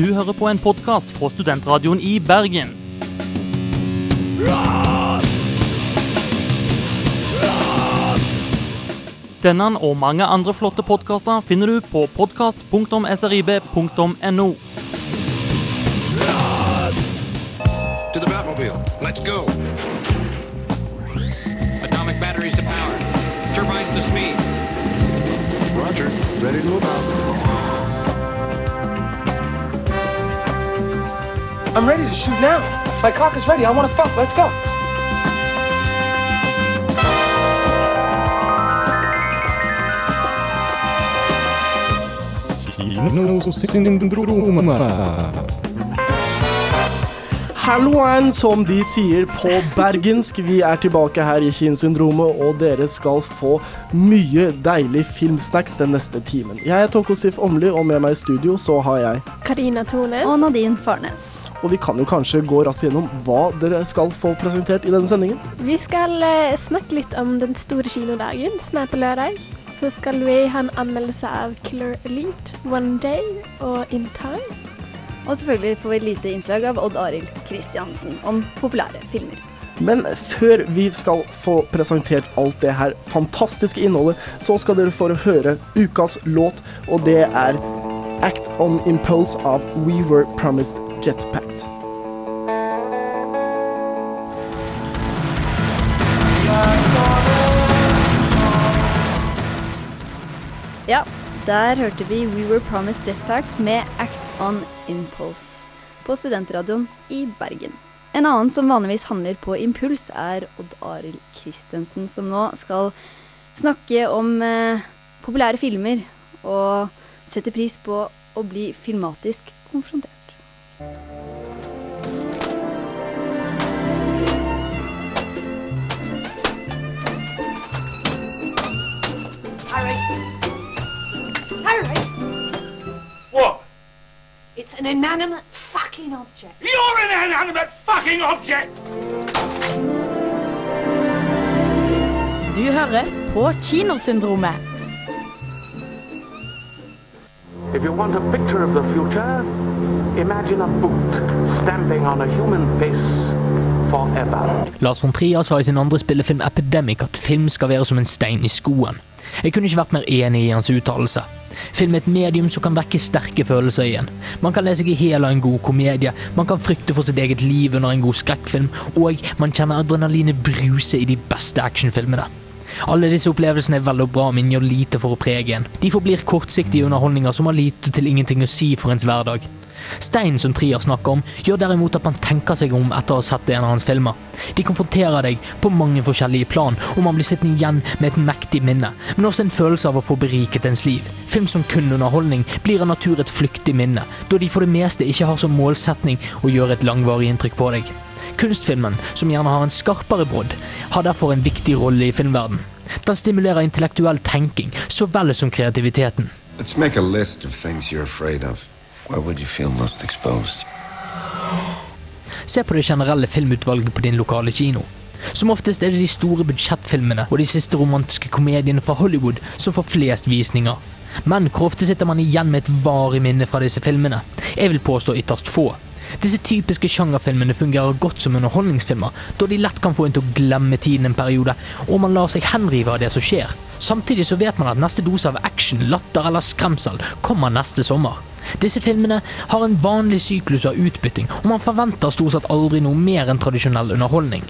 Du hører på en podkast fra Studentradioen i Bergen. Denne og mange andre flotte podkaster finner du på podkast.srib.no. To the Batmobile. Let's go. Atomic batteries to power. Turbines to speed. Roger. Ready to move out. I'm ready to shoot now. My cock is ready. I want to fuck. Let's go. Halloen, som de sier på bergensk. Vi er tilbake her i Kinosyndromet, og dere skal få mye deilig filmsnacks den neste timen. Jeg er Toko Sif Åmli, og med meg i studio så har jeg Karina Tornes. Og Nadine Farnes. Og vi kan jo kanskje gå raskt gjennom hva dere skal få presentert i denne sendingen. Vi skal eh, snakke litt om den store kinodagen som er på lørdag. Så skal vi ha en anmeldelse av Killer Elite, One Day og In Time. Og selvfølgelig får vi et lite innslag av Odd Arild Kristiansen om populære filmer. Men før vi skal få presentert alt det her fantastiske innholdet, så skal dere få høre ukas låt, og det er Act On Impulse av We Were Promised Jetpacks. Ja, der hørte vi We Were Promised Jetpacks med Act On Impulse på Studentradioen i Bergen. En annen som vanligvis handler på impuls, er Odd Arild Christensen, som nå skal snakke om eh, populære filmer og sette pris på å bli filmatisk konfrontert. Harry. Harry. What? It's an inanimate fucking object. You're an inanimate fucking object! Du hører på Kinosyndromet. If you want a picture of the future, imagine a boot stamping on a human face forever. Lars von Trier sa i sin andre spillefilm Epidemic at film skal være som en stein i skoen. Jeg kunne ikke vært mer enig i hans uttalelse. Film er et medium som kan vekke sterke følelser igjen. Man kan lese seg i hjel av en god komedie, man kan frykte for sitt eget liv under en god skrekkfilm, og man kjenner adrenalinet bruse i de beste actionfilmene. Alle disse opplevelsene er vel og bra, men gjør lite for å prege en. De forblir kortsiktige underholdninger som har lite til ingenting å si for ens hverdag. Steinen som Trier snakker om, gjør derimot at man tenker seg om etter å ha sett en av hans filmer. De konfronterer deg på mange forskjellige plan, og man blir sittende igjen med et mektig minne, men også en følelse av å få beriket ens liv. Film som kun underholdning blir av natur et flyktig minne, da de for det meste ikke har som målsetning å gjøre et langvarig inntrykk på deg. Kunstfilmen, som gjerne har en skarpere brodd, har derfor en viktig rolle i filmverden. Den stimulerer intellektuell tenking så vel som kreativiteten. Let's make a list of things you're afraid of. Se på det generelle filmutvalget på din lokale kino. Som oftest er det de store budsjettfilmene og de siste romantiske komediene fra Hollywood som får flest visninger. Men hvor ofte sitter man igjen med et varig minne fra disse filmene? Jeg vil påstå ytterst få. Disse typiske sjangerfilmene fungerer godt som underholdningsfilmer, da de lett kan få en til å glemme tiden en periode, og man lar seg henrive av det som skjer. Samtidig så vet man at neste dose av action, latter eller skremsel kommer neste sommer. Disse filmene har en vanlig syklus av utbytting, og man forventer stort sett aldri noe mer enn tradisjonell underholdning.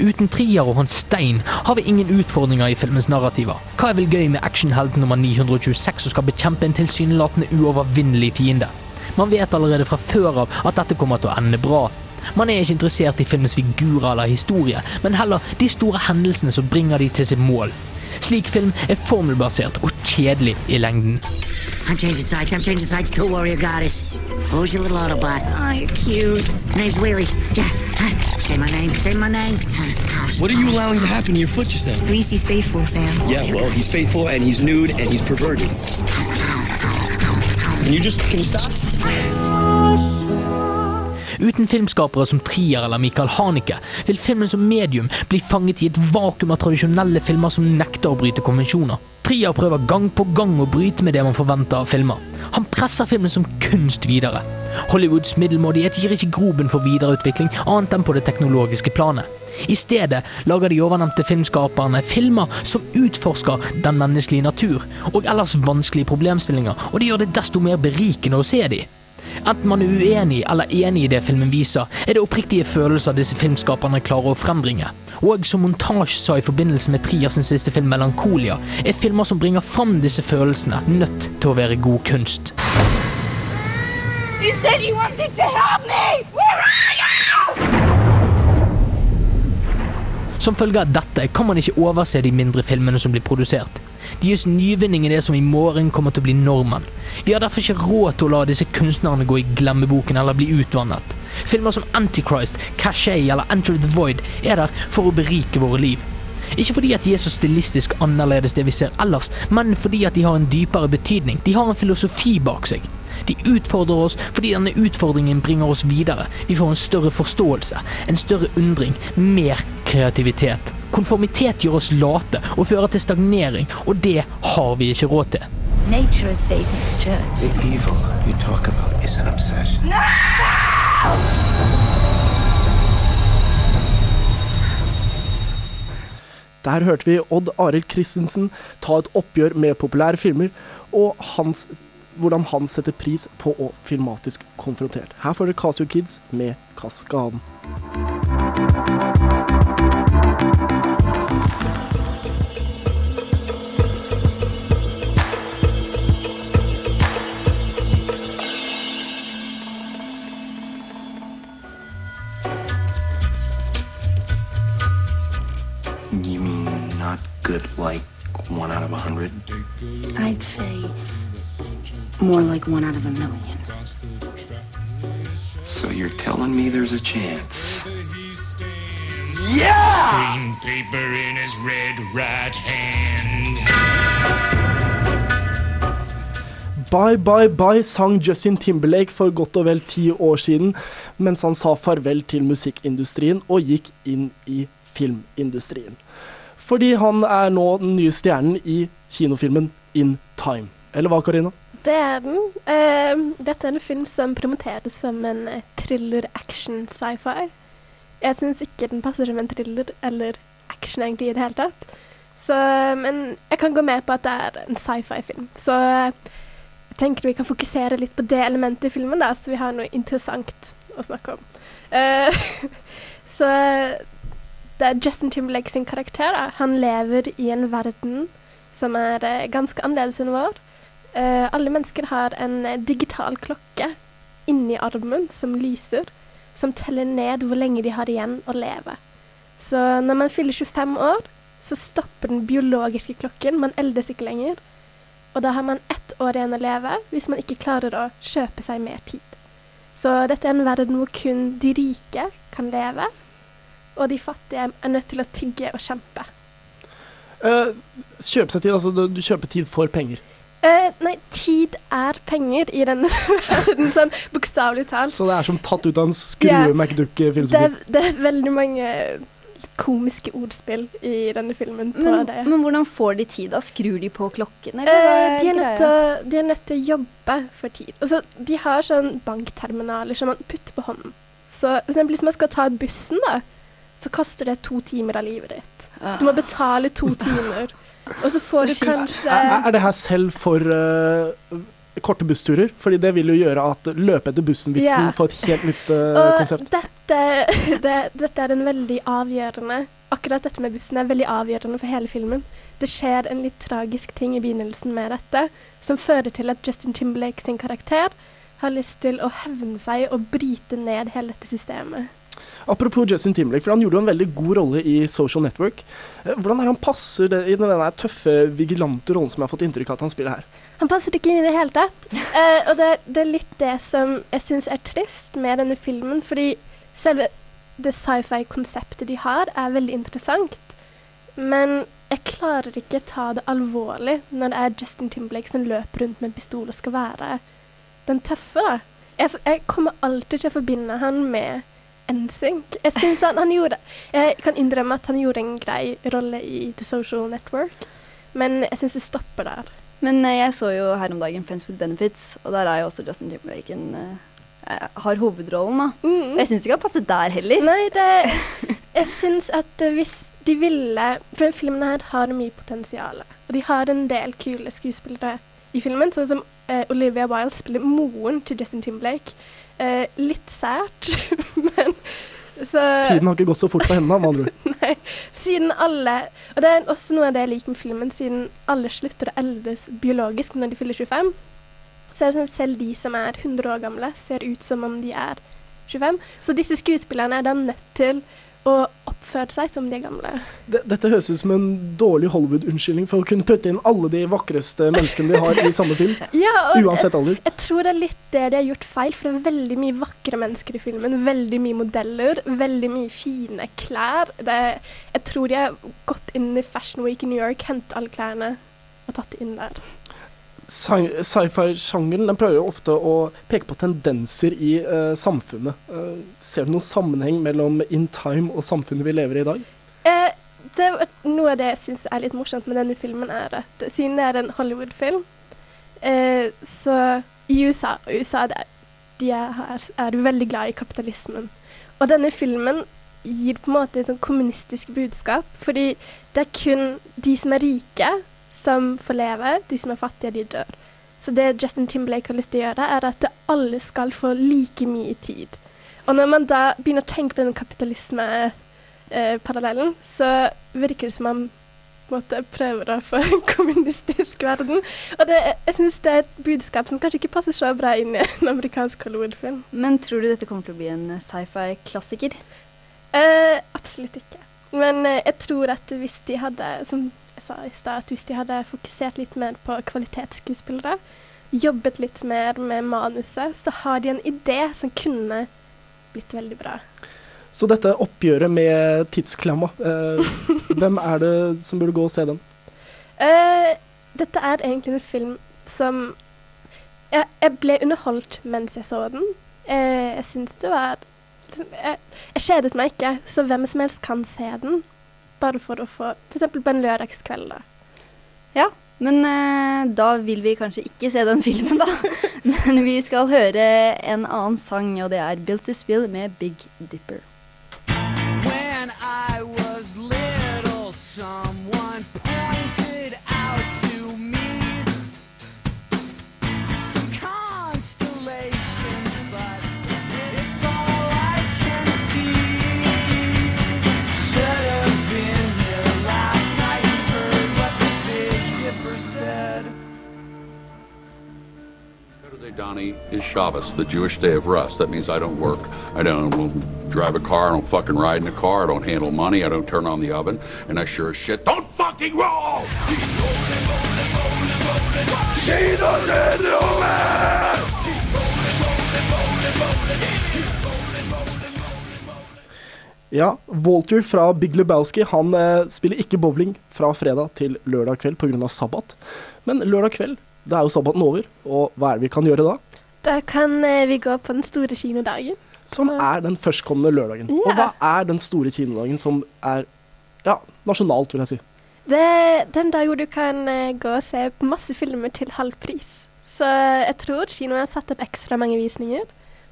Uten Trier og Hans Stein har vi ingen utfordringer i filmens narrativer. Hva er vel gøy med actionhelt nummer 926 som skal bekjempe en tilsynelatende uovervinnelig fiende? Man vet allerede fra før av at dette kommer til å ende bra. Man er ikke interessert i filmens figurer eller historie, men heller de store hendelsene som bringer de til sitt mål. Slik film er formelbasert og kjedelig i lengden. I'm changing sides. I'm changing sides. Cool warrior goddess. Who's your little Autobot? Oh, you're cute. Name's Wheelie. Yeah. Say my name. Say my name. What are you allowing to happen to your foot just now? Reese's faithful, Sam. Yeah, well, he's faithful and he's nude and he's perverted. Can you just can you stop? Uten filmskapere som Trier eller Michael Haneke vil filmen som medium bli fanget i et vakuum av tradisjonelle filmer som nekter å bryte konvensjoner. Trier prøver gang på gang å bryte med det man forventer av filmer. Han presser filmen som kunst videre. Hollywoods middelmådighet gir ikke grobunn for videreutvikling annet enn på det teknologiske planet. I stedet lager de ovennevnte filmskaperne filmer som utforsker den menneskelige natur og ellers vanskelige problemstillinger, og det gjør det desto mer berikende å se de. Enten man er uenig eller enig i det filmen viser, er det oppriktige følelser disse filmskaperne klarer å frembringe. Og som Montage sa i forbindelse med Trier sin siste film 'Melankolia', er filmer som bringer fram disse følelsene, nødt til å være god kunst. You said you wanted to help me! Where are you? Som følge av dette kan man ikke overse de mindre filmene som blir produsert. Deres nyvinning er som i morgen kommer til å bli normen. Vi har derfor ikke råd til å la disse kunstnerne gå i glemmeboken eller bli utvannet. Filmer som Antichrist, Cachet eller Enter the Void er der for å berike våre liv. Ikke fordi at de er så stilistisk annerledes det vi ser ellers, men fordi at de har en dypere betydning. De har en filosofi bak seg. De utfordrer oss fordi denne utfordringen bringer oss videre. Vi får en større forståelse, en større undring, mer kreativitet. Konformitet gjør oss late og fører til stagnering, og det har vi ikke råd til. Nature is Satan's church. The evil you talk about is an obsession. Der hørte vi Odd Arild Christensen ta et oppgjør med populære filmer, og hans, hvordan han setter pris på å filmatisk konfrontert. Her får dere Casio Kids med Kaskaden. 100? I'd say more like one out of a million. So you're telling me there's a chance? Yeah! Green paper in his red right hand. Bye Bye Bye sang Justin Timberlake for godt og vel ti år siden, mens han sa farvel til musikkindustrien og gikk inn i filmindustrien. Fordi han er nå den nye stjernen i kinofilmen In Time. Eller hva, Karina? Det er den. Uh, dette er en film som promoteres som en eh, thriller, action, sci-fi. Jeg syns ikke den passer som en thriller eller action egentlig i det hele tatt. Så, men jeg kan gå med på at det er en sci-fi-film. Så eh, jeg tenker vi kan fokusere litt på det elementet i filmen, da, så vi har noe interessant å snakke om. Uh, så det er Justin Timberlake sin karakter. Da. Han lever i en verden som er eh, ganske annerledes enn vår. Uh, alle mennesker har en eh, digital klokke inni armen som lyser, som teller ned hvor lenge de har igjen å leve. Så når man fyller 25 år, så stopper den biologiske klokken. Man eldes ikke lenger. Og da har man ett år igjen å leve hvis man ikke klarer å kjøpe seg mer tid. Så dette er en verden hvor kun de rike kan leve, og de fattige er nødt til å tigge og kjempe. Uh, kjøpe seg tid, altså du, du kjøper tid for penger. Uh, nei, tid er penger i denne verden, sånn bokstavelig talt. Så det er som tatt ut av en skrue yeah. MacDuck-filosofi? Det, det er veldig mange komiske ordspill i denne filmen på Men, det. men hvordan får de tid? da? Skrur de på klokken, eller hva uh, er de, er nødt greia? til å, de er nødt til å jobbe for tid. Altså, de har sånn bankterminaler som man putter på hånden. Så for eksempel hvis man skal ta bussen, da, så koster det to timer av livet ditt. Du må betale to timer. Og så får Så du kanskje Er, er det her selv for uh, korte bussturer? Fordi det vil jo gjøre at løpe etter bussen-vitsen yeah. får et helt nytt uh, Og konsept. dette, det, dette er en veldig avgjørende Akkurat dette med bussen er veldig avgjørende for hele filmen. Det skjer en litt tragisk ting i begynnelsen med dette, som fører til at Justin Timberlake sin karakter har lyst til å hevne seg og bryte ned hele dette systemet. Apropos Justin Timberlake, for han gjorde jo en veldig god rolle i Social Network. Eh, Hvordan er han passer det, i den tøffe, vigilante rollen som jeg har fått inntrykk av at han spiller her? Han passer ikke inn i det hele tatt. Uh, og det, det er litt det som jeg syns er trist med denne filmen, fordi selve det sci-fi-konseptet de har, er veldig interessant. Men jeg klarer ikke ta det alvorlig når det er Justin Timberlake som løper rundt med en pistol og skal være den tøffe, da. jeg, jeg kommer alltid til å forbinde han med NSYNC. Jeg synes han, han gjorde Jeg kan innrømme at han gjorde en grei rolle i The Social Network, men jeg syns det stopper der. Men eh, jeg så jo her om dagen Friends with Benefits, og der er jo også Justin Timberlake en eh, har hovedrollen, da. Mm. Jeg syns ikke han passet der heller. Nei, det Jeg syns at eh, hvis de ville For den filmen her har mye potensial. Og de har en del kule skuespillere i filmen, sånn som eh, Olivia Wilde spiller moren til Justin Timberlake. Eh, litt sært, så Tiden har ikke gått så fort på hendene, med andre ord. Nei, siden alle Og det er også noe av det jeg liker med filmen, siden alle slutter å eldes biologisk når de fyller 25, så er det sånn selv de som er 100 år gamle, ser ut som om de er 25. Så disse skuespillerne er da nødt til å oppførte seg som de gamle. Dette høres ut som en dårlig Hollywood-unnskyldning for å kunne putte inn alle de vakreste menneskene de har i samme film. Ja, og Uansett alder. Jeg, jeg tror det er litt det de har gjort feil, for det er veldig mye vakre mennesker i filmen. Veldig mye modeller, veldig mye fine klær. Det, jeg tror de har gått inn i Fashion Week i New York, hentet alle klærne og tatt det inn der. Sci- Sci-fi-sjangeren prøver jo ofte å peke på tendenser i uh, samfunnet. Uh, ser du noen sammenheng mellom In Time og samfunnet vi lever i i dag? Eh, det, noe av det jeg syns er litt morsomt med denne filmen, er at siden det er en Hollywood-film, eh, så i USA, og USA er- de er, er veldig glad i kapitalismen. Og denne filmen gir på en måte et sånn kommunistisk budskap, fordi det er kun de som er rike, som får leve, de som er fattige, de dør. Så det Justin Timberlake har lyst til å gjøre, er at alle skal få like mye tid. Og når man da begynner å tenke på den kapitalismeparallellen, eh, så virker det som man måte prøver å få en kommunistisk verden. Og det, jeg syns det er et budskap som kanskje ikke passer så bra inn i en amerikansk Hollywood-film. Men tror du dette kommer til å bli en eh, sci-fi-klassiker? Eh, absolutt ikke. Men eh, jeg tror at hvis de hadde, som jeg sa i stad, at hvis de hadde fokusert litt mer på kvalitetsskuespillere, jobbet litt mer med manuset, så har de en idé som kunne blitt veldig bra. Så dette oppgjøret med tidsklemma, eh, hvem er det som burde gå og se den? Uh, dette er egentlig en film som Jeg, jeg ble underholdt mens jeg så den. Uh, jeg syns det var jeg, jeg kjedet meg ikke, så hvem som helst kan se den. Bare for å få F.eks. på en lørdagskveld, da. Ja, men eh, da vil vi kanskje ikke se den filmen, da. men vi skal høre en annen sang, og det er 'Built to Spill' med Big Dipper. Donnie, is Shabbos, the Jewish day of rest. That means I don't work. I don't drive a car. I don't fucking ride in a car. I don't handle money. I don't turn on the oven. And I sure as shit don't fucking roll! Ja, Walter fra Big Lebowski han eh, spiller ikke bowling fra fredag til lørdag kveld pga. sabbat. Men lørdag kveld, da er jo sabbaten over, og hva er det vi kan gjøre da? Da kan eh, vi gå på den store kinodagen. Som er den førstkommende lørdagen. Ja. Og hva er den store kinodagen som er ja, nasjonalt, vil jeg si. Det er den dag hvor du kan eh, gå og se masse filmer til halv pris. Så jeg tror kinoen har satt opp ekstra mange visninger.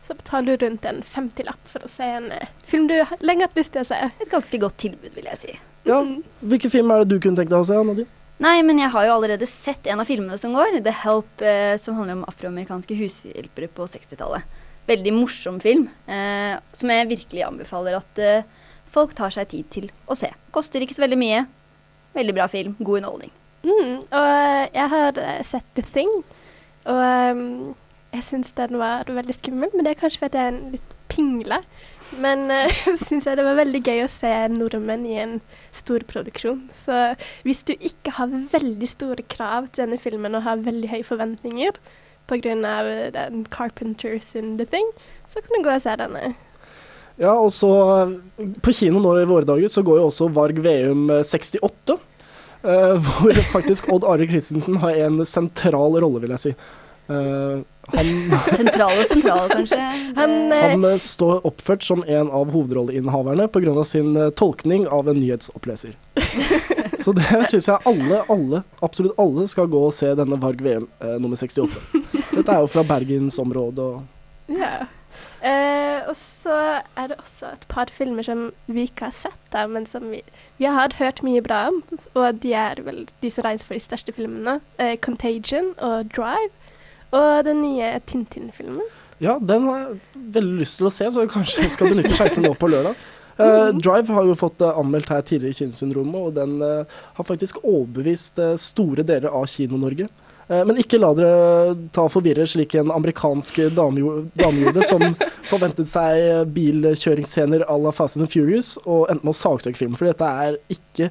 Så betaler du rundt en 50-lapp for å se en eh, film du har- lenge hatt lyst til å se. Et ganske godt tilbud, vil jeg si. Ja, Hvilken film er det du kunne tenkt deg å se, Nadine? Nei, men jeg har jo allerede sett en av filmene som går, The Help, eh, som handler om afroamerikanske hushjelpere på 60-tallet. Veldig morsom film, eh, som jeg virkelig anbefaler at eh, folk tar seg tid til å se. Koster ikke så veldig mye. Veldig bra film, god underholdning. Mm, og eh, jeg har eh, sett The Thing, og um, jeg syns den var veldig skummel, men det er kanskje fordi jeg er en litt pingle. Men uh, syns jeg det var veldig gøy å se nordmenn i en stor produksjon. Så hvis du ikke har veldig store krav til denne filmen og har veldig høye forventninger pga. den Carpenters in The Thing, så kan du gå og se denne. Ja, og så eh, På kino nå i våre dager så går jo også Varg Veum eh, 68. Uh, hvor faktisk Odd Are Christensen har en sentral rolle, vil jeg si. Eh, han, Sentral og sentral, kanskje. Han, eh, han eh, står oppført som en av hovedrolleinnehaverne pga. sin tolkning av en nyhetsoppleser. Så det syns jeg alle, alle, absolutt alle skal gå og se denne Varg VM eh, nummer 68. Dette er jo fra bergensområdet og Ja. Eh, og så er det også et par filmer som vi ikke har sett, da, men som vi, vi har hørt mye bra om. Og de er vel de som regnes for de største filmene. Eh, 'Contagion' og 'Drive'. Og den nye Tintin-filmen. Ja, den har jeg veldig lyst til å se, så jeg kanskje skal benytte sjansen nå på lørdag. Uh, Drive har jo fått uh, anmeldt her tidligere i Kinosyndromet, og den uh, har faktisk overbevist store deler av Kino-Norge. Men ikke la dere ta og forvirre slik en amerikansk dame gjorde, som forventet seg bilkjøringsscener à la Fast and Furious, og endte med å saksøke filmen. For dette er ikke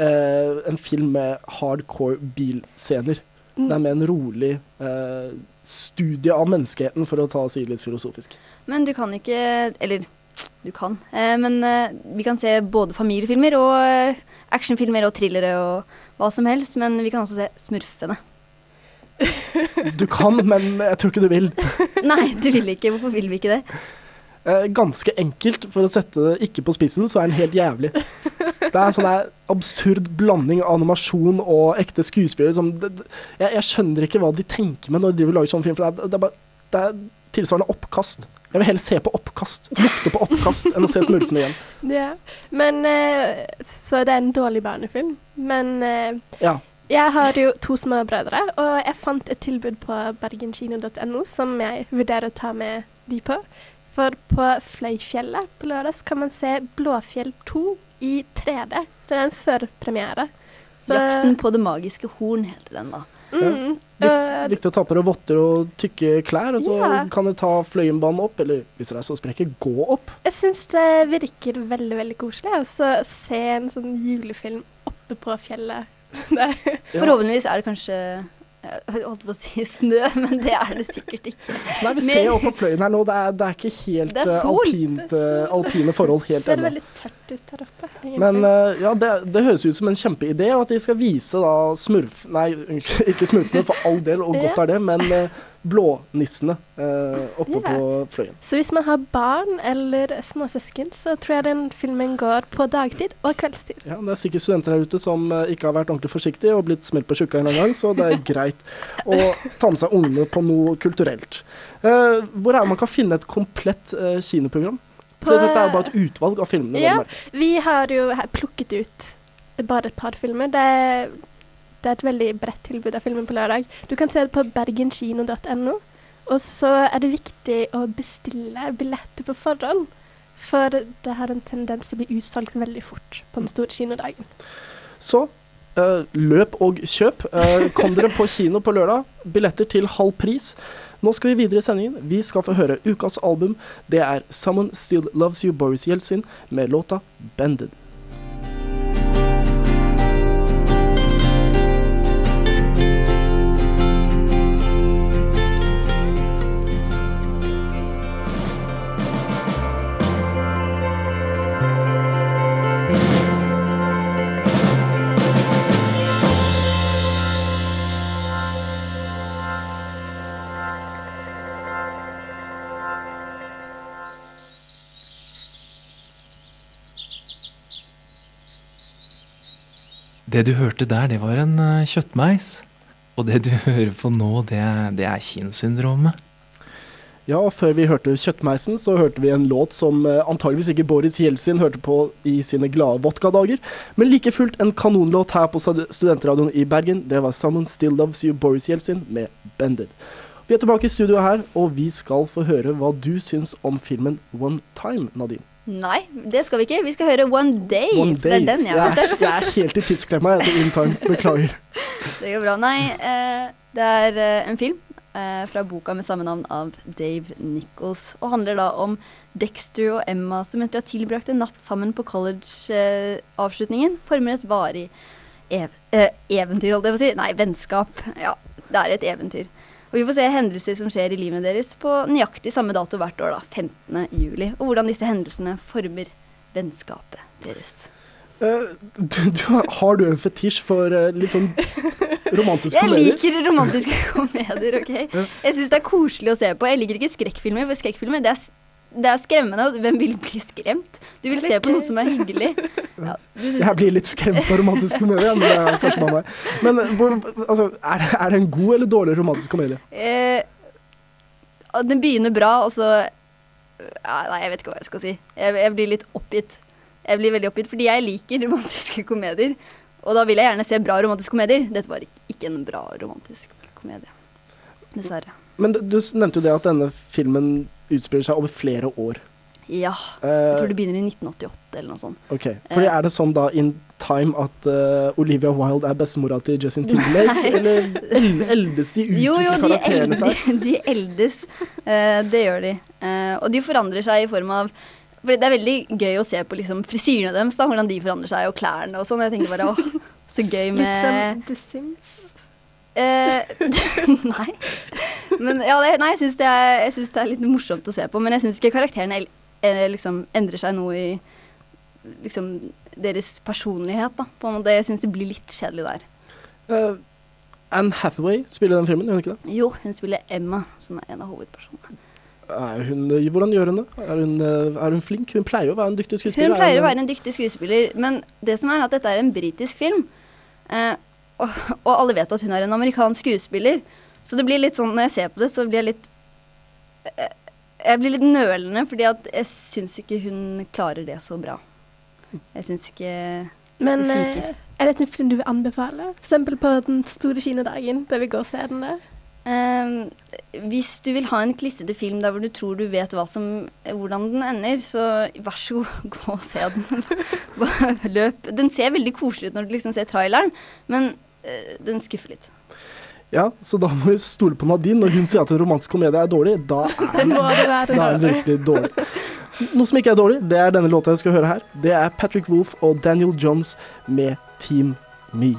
en film med hardcore bilscener. Det er med en rolig eh, studie av menneskeheten, for å ta si litt filosofisk. Men du kan ikke Eller du kan. Eh, men eh, vi kan se både familiefilmer og eh, actionfilmer og thrillere og hva som helst. Men vi kan også se Smurfene. Du kan, men jeg tror ikke du vil. Nei, du vil ikke. Hvorfor vil vi ikke det? Eh, ganske enkelt, for å sette det ikke på spissen, så er den helt jævlig. Det er en sånn absurd blanding av animasjon og ekte skuespillere som det, jeg, jeg skjønner ikke hva de tenker med når de lager sånn film, for det er, det er, bare, det er tilsvarende oppkast. Jeg vil heller se på oppkast, lukte på oppkast, enn å se smurfene igjen. Ja. Men eh, Så det er en dårlig barnefilm. Men eh, Ja. jeg har jo to små brødre, og jeg fant et tilbud på bergenkino.no som jeg vurderer å ta med de på. For på Fløyfjellet på lørdag kan man se Blåfjell 2 i 3D. Så det er en førpremiere. Så- 'Jakten på det magiske horn' heter den, da. Mm. ja. øh, viktig å ta på deg votter og tykke klær, og så Ja. kan du ta Fløyenbanen opp, eller hvis dere er så sprekke, gå opp. Jeg syns det virker veldig veldig koselig altså, å se en sånn julefilm oppe på fjellet. Forhåpentligvis er det kanskje jeg holdt på å si snø, men det er det sikkert ikke. Nei, vi ser jo opp på Fløyen her nå, det er, det er ikke helt Det er eh, alpint, eh, alpine forhold helt ser ennå. veldig tørt ut der oppe. egentlig. Men eh, ja, det, det høres ut som en kjempeidé, og at de skal vise da smurf... Nei, ikke smurfene for all del, og godt er det, men blånissene eh, oppe yeah. på Fløyen. Så hvis man har barn eller små søsken, så tror jeg den filmen går på dagtid og kveldstid. Ja, Det er sikkert studenter her ute som eh, ikke har vært ordentlig forsiktige og blitt smelt på tjukka en gang, så det er greit å ta med seg ungene på noe kulturelt. Eh, hvor er det man kan finne et komplett kinoprogram? For På- dette er jo bare et utvalg av filmene. Ja, vi har jo plukket ut bare et par filmer. Det er, det er et veldig bredt tilbud av filmen på lørdag. Du kan se det på bergenkino.no. Og så er det viktig å bestille billetter på forhånd. For det har en tendens til å bli utsolgt veldig fort på den store kinodagen. Så uh, løp og kjøp. Uh, kom dere på kino på lørdag. Billetter til halv pris. Nå skal vi videre i sendingen. Vi skal få høre ukas album. Det er 'Someone Still Loves You', Boris Jeltsin, med låta 'Bended'. Det du hørte der, det var en eh, kjøttmeis. Og det du hører på nå, det, det er kinosyndromet. Ja, før vi hørte Kjøttmeisen, så hørte vi en låt som eh, antageligvis ikke Boris Jeltsin hørte på i sine glade vodkadager, men like fullt en kanonlåt her på stud- Studentradioen i Bergen. Det var 'Someone Still Loves You', Boris Jeltsin med 'Bended'. Vi er tilbake i studio her, og vi skal få høre hva du syns om filmen 'One Time', Nadine. Nei, det skal vi ikke. Vi skal høre One Day. One day. det er den har jeg, er, jeg er helt i tidsklemma, jeg, til In Time. Beklager. Det går bra. Nei, eh, det er eh, en film eh, fra boka med samme navn av Dave Nichols. Og handler da om Dexter og Emma som etter å ha tilbrakt en natt sammen på college-avslutningen, former et varig ev eh, eventyr, holdt jeg på å si. Nei, vennskap. Ja, det er et eventyr. Og vi får se hendelser som skjer i livet deres på nøyaktig samme dato hvert år, da, 15. juli. Og hvordan disse hendelsene former vennskapet deres. Uh, du, du, har- du en fetisj for uh, litt sånn romantisk Jeg liker romantiske komedier, OK? Jeg syns det er koselig å se på. Jeg liker ikke skrekkfilmer, for skrekkfilmer det er, det er skremmende. og Hvem vil bli skremt? Du vil se på noe som er hyggelig. Ja, du Jeg blir litt skremt av romantisk komedie, men det er kanskje bare meg. Men hvor, altså, er, det, er det en god eller dårlig romantisk komedie? Eh, den begynner bra, og så ja, Nei, jeg vet ikke hva jeg skal si. Jeg, jeg blir litt oppgitt. Jeg blir veldig oppgitt fordi jeg liker romantiske komedier. Og da vil jeg gjerne se bra romantiske komedier. Dette var ikke en bra romantisk komedie. Dessverre. Men du, du nevnte jo det at denne filmen utspiller seg over flere år. Ja. Eh, Jeg tror det begynner i 1988 eller noe sånt. Ok, fordi Eh. Er det sånn da in time at uh, Olivia Wilde er bestemora til Justin Timberlake? Nei. eller el eldes de, Jo, jo, i de, karakterene eld, seg? de, de eldes. Uh, det gjør de. Uh, og de forandrer seg i form av For det er veldig gøy å se på liksom, frisyrene deres, da, hvordan de forandrer seg, og klærne og sånn. Jeg tenker bare åh, så gøy med Litt som The Sims. Eh, nei. Men ja, det, nei, jeg syns det, det er litt morsomt å se på. Men jeg syns ikke karakterene eh, liksom endrer seg noe i liksom deres personlighet, da. På en måte. Jeg syns det blir litt kjedelig der. Uh, Anne Hathaway spiller den filmen, gjør hun ikke det? Jo, hun spiller Emma, som er en av hovedpersonene. Er hun, hvordan gjør hun det? Er hun, er hun flink? Hun pleier å være en dyktig skuespiller. Hun pleier Er å være en dyktig skuespiller, men det som er at dette er en britisk film. Eh, og, og alle vet at hun er en amerikansk skuespiller. Så det blir litt sånn, når jeg ser på det, så blir jeg litt eh, Jeg blir litt nølende, fordi at jeg syns ikke hun klarer det så bra. Jeg syns ikke Men det eh, funker. er dette en film du vil anbefale? Eksempel på den store kinodagen. Bør vi gå og se den der? Um, hvis du vil ha en klissete film der hvor du tror du vet som, hvordan den ender, så vær så god, gå og se den. Løp. Den ser veldig koselig ut når du liksom ser traileren, men den skuffer litt. Ja, så da må vi stole på Nadine. Når hun sier at en romantisk komedie er dårlig, da er den, da er virkelig dårlig. Noe som ikke er dårlig, det er denne låta jeg skal høre her. Det er Patrick Wolff og Daniel Johns med Team Me.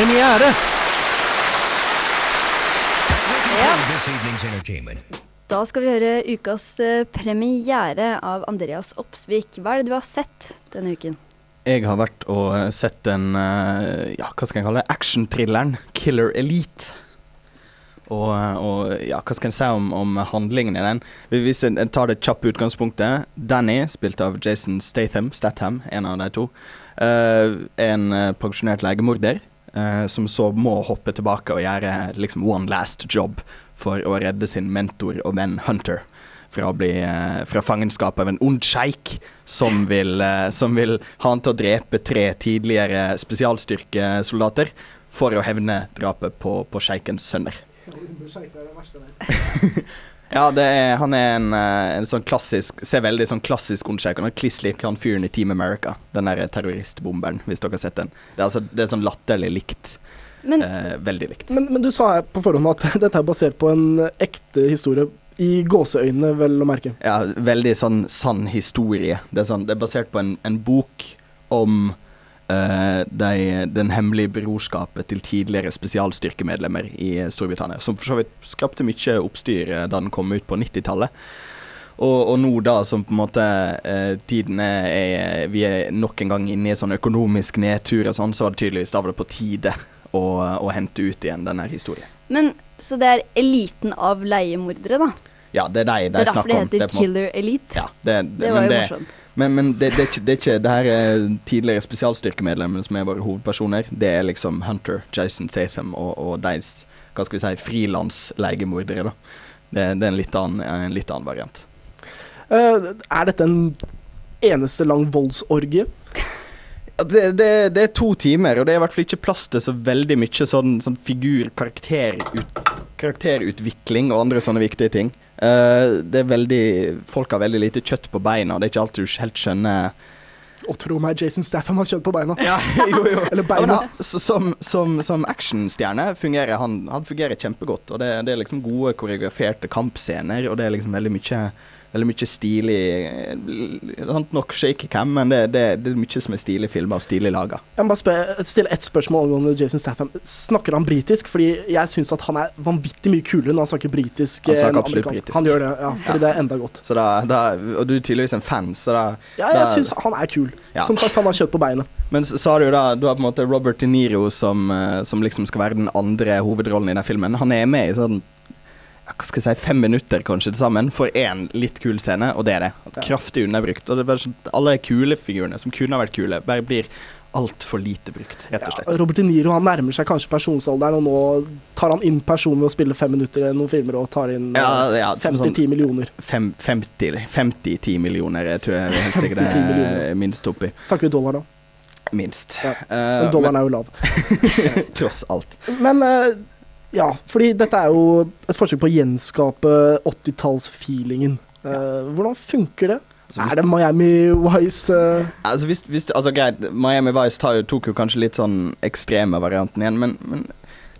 Premiere. Ja. Da skal vi høre ukas eh, premiere av Andreas Opsvik. Hva er det du har sett denne uken? Jeg har vært og eh, sett den eh, ja, hva skal jeg kalle det, actionthrilleren Killer Elite. Og, og ja, hva skal jeg si om, om handlingen i den? Hvis jeg tar det kjappe utgangspunktet. Danny, spilt av Jason Statham, Statham, en av de to, uh, en pensjonert legemorder. Eh, som så må hoppe tilbake og gjøre liksom one last job for å redde sin mentor og venn Hunter fra, å bli, eh, fra fangenskap av en ond sjeik som vil, eh, som vil ha han til å drepe tre tidligere spesialstyrkesoldater for å hevne drapet på, på sjeikens sønner. Ja, det er, han er en, eh, en sånn klassisk Ser veldig sånn klassisk ond ut. Kliss lik han fyren i Team America. Den der terroristbomberen, hvis dere har sett den. Det er, altså, det er sånn latterlig likt. Men- eh, veldig likt. Men, men du sa her på forhånd at dette er basert på en ekte historie. I gåseøynene, vel å merke. Ja, veldig sånn sann historie. Det er, sånn, det er basert på en, en bok om de, den hemmelige brorskapet til tidligere spesialstyrkemedlemmer i Storbritannia. Som for så vidt skapte mye oppstyr eh, da den kom ut på 90-tallet. Og, og nå da som på en måte eh, tiden er, Vi er nok en gang inne i sånn økonomisk nedtur og sånn, så var det tydeligvis da var det på tide å, å hente ut igjen denne historien. Men Så det er eliten av leiemordere, da? Ja, det er de Det er derfor det heter er på Killer Elite? Ja, det, Det var jo det, morsomt. Men, men det, det, er ikke, det er ikke Det her er tidligere spesialstyrkemedlemmer som er våre hovedpersoner. Det er liksom Hunter, Jason Satham og, og deres hva skal vi si, frilanslegemordere. Det, det er en litt annen, en litt annen variant. Uh, er dette en eneste lang voldsorgie? Det, det, det er to timer, og det er i hvert fall ikke plass til så veldig mye sånn, sånn figur, karakterut, karakterutvikling og andre sånne viktige ting. Uh, det er veldig Folk har veldig lite kjøtt på beina, det er ikke alltid du helt skjønner Og tro meg, Jason Statham har kjøtt på beina. Ja, jo, jo. Eller beina. som som, som actionstjerne fungerer han, han fungerer kjempegodt. Og det, det er liksom gode koreograferte kampscener, og det er liksom veldig mye Veldig mye stilig eh, sant, Nok shaky cam, men det, det, det er mye som er stilige filmer og stilig laga. Jeg må bare spørre, stille ett spørsmål angående Jason Statham. Snakker han britisk? Fordi jeg syns at han er vanvittig mye kulere når han snakker britisk. Han eh, snakker absolutt britisk. Han gjør det, ja. Fordi Ja. det er enda godt. Så da, da, og du er tydeligvis en fan, så da Ja, jeg syns han er kul. Ja. Som sagt, han har kjøtt på beinet. Men så så har du da Du har på en måte Robert De Niro som, eh, som liksom skal være den andre hovedrollen i den filmen. Han er med i sånn hva skal jeg si, fem minutter kanskje til sammen for én litt kul scene, og det er det. Kraftig underbrukt. Og er bare sånn, alle de kule figurene som kunne ha vært kule, bare blir altfor lite brukt, rett og slett. Robert De Niro han nærmer seg kanskje pensjonsalderen, og nå tar han inn personen ved å spille fem minutter i noen filmer og tar inn Ja, eh, ja, 50-10 sånn- millioner. 50 50-10 millioner, jeg tror jeg helt sikkert det er minst oppi. Snakker vi dollar, da? Minst. Ja. Eh, Men dollaren er jo lav. Tross alt. Men eh, ja, fordi dette er jo et forsøk på å gjenskape 80-tallsfeelingen. Uh, hvordan funker det? Altså, er det Miami Vice uh... Altså, hvis, hvis, altså greit, Miami Vice tar jo, tok jo kanskje litt sånn ekstreme varianten igjen, men, men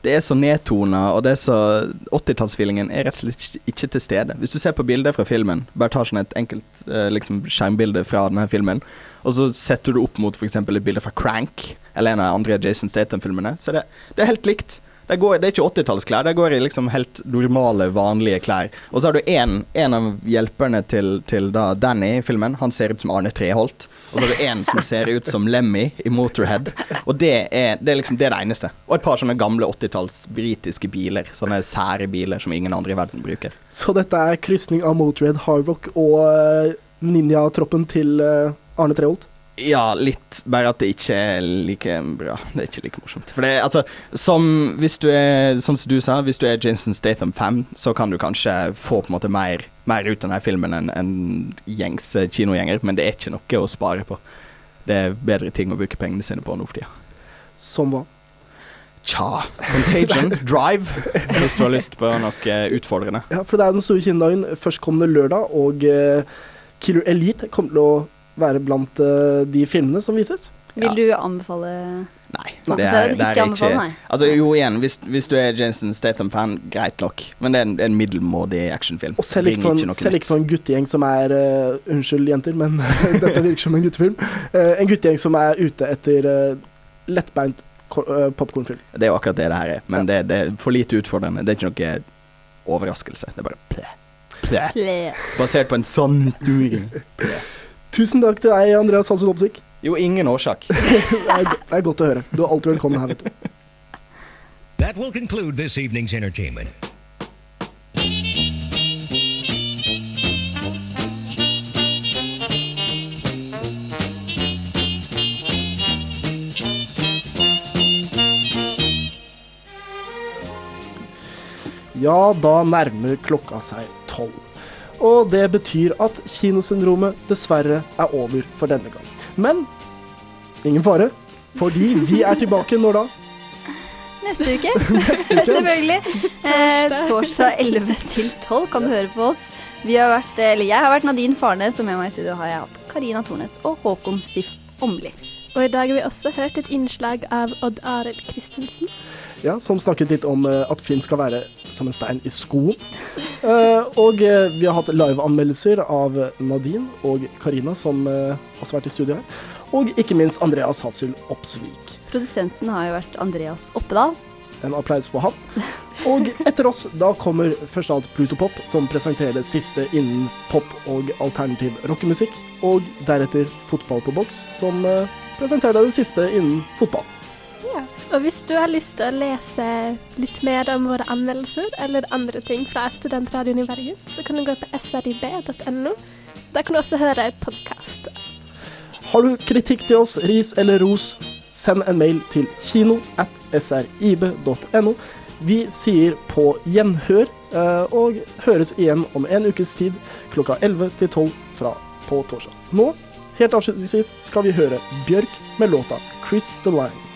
det er så nedtona, og det er så 80-tallsfeelingen er rett og slett ikke- ikke til stede. Hvis du ser på bilder fra filmen, bare tar sånn et enkelt uh, liksom skjermbilde fra denne filmen, og så setter du opp mot f.eks. et bilde fra Crank, eller en av de andre Jason Statham-filmene, så det, det er helt likt. Det, går, det er ikke 80-tallsklær, det går i liksom helt normale, vanlige klær. Og så har du en, en av hjelperne til, til da Danny i filmen. Han ser ut som Arne Treholt. Og så har du en som ser ut som Lemmy i Motorhead. Og det er, det er liksom det, er det eneste. Og et par sånne gamle 80-talls britiske biler. Sånne sære biler som ingen andre i verden bruker. Så dette er krysning av Motorhead, Hardrock og eh, ninjatroppen til eh, Arne Treholt? Ja, litt. Bare at det ikke er like bra. Det er ikke like morsomt. For det er altså Som hvis du er Sånn som du sa, hvis du er Jason Statham-fan, så kan du kanskje få på en måte mer, mer ut av denne filmen enn en gjengs eh, kinogjenger, men det er ikke noe å spare på. Det er bedre ting å bruke pengene sine på nå for tida. Som hva? Tja Contagion, Drive, hvis du har lyst på noe utfordrende. Ja, for det er den store kinodagen førstkommende lørdag, og eh, Killer Elite kommer til å være blant eh, de filmene som vises. Vil du anbefale Nei. Det er, det er ikke. Altså, jo, igjen, hvis, hvis du er Jason Statham-fan, greit nok, men det er en, en middelmådig actionfilm. Og selv ikke for en, ikke for en guttegjeng som er uh, Unnskyld, jenter, men dette virker som en guttefilm. Uh, en guttegjeng som er ute etter uh, lettbeint uh, popkornfilm. Det er jo akkurat det det her er, men det, det er for lite utfordrende. Det er ikke noe overraskelse. Det er bare ple. Ple. ple. Basert på en sann historie. Tusen takk til deg, Andreas Hansen Opsvik. Jo, ingen årsak. det, det er godt å høre. Du er alltid velkommen her, vet du. That will conclude this evening's entertainment. Ja, da nærmer klokka seg tolv. Og det betyr at kinosyndromet dessverre er over for denne gang. Men ingen fare, fordi vi er tilbake når da? Neste uke. Neste uke. Selvfølgelig. Eh, torsdag 11 til 12 kan du høre på oss. Vi har vært, eller jeg har vært Nadine Farnes, og med meg i studio har jeg hatt Karina Tornes og Håkon Stiff Åmli. Og i dag har vi også hørt et innslag av Odd Arild Christensen. Ja, som snakket litt om eh, at film skal være som en stein i skoen. Eh, og eh, vi har hatt liveanmeldelser av Nadine og Karina, som også har vært i studio her. Og ikke minst Andreas Hassel Opsvik. Produsenten har jo vært Andreas Oppedal. En applaus for ham. Og etter oss, da kommer først av alt Pluto Pop, som presenterer det siste innen pop og alternativ rockemusikk. Og deretter Fotball på boks, som presenterer det siste innen fotball. Og hvis du har lyst til å lese litt mer om våre anmeldelser eller andre ting fra Studentradioen i Bergen, så kan du gå på srib.no. Der kan du også høre podkast. Har du kritikk til oss, ris eller ros, send en mail til kino at srib.no. Vi sier på gjenhør, eh, og høres igjen om en ukes tid klokka 11 til 12 fra på torsdag. Nå, helt avslutningsvis, skal vi høre Bjørk med låta 'Chris the Line'.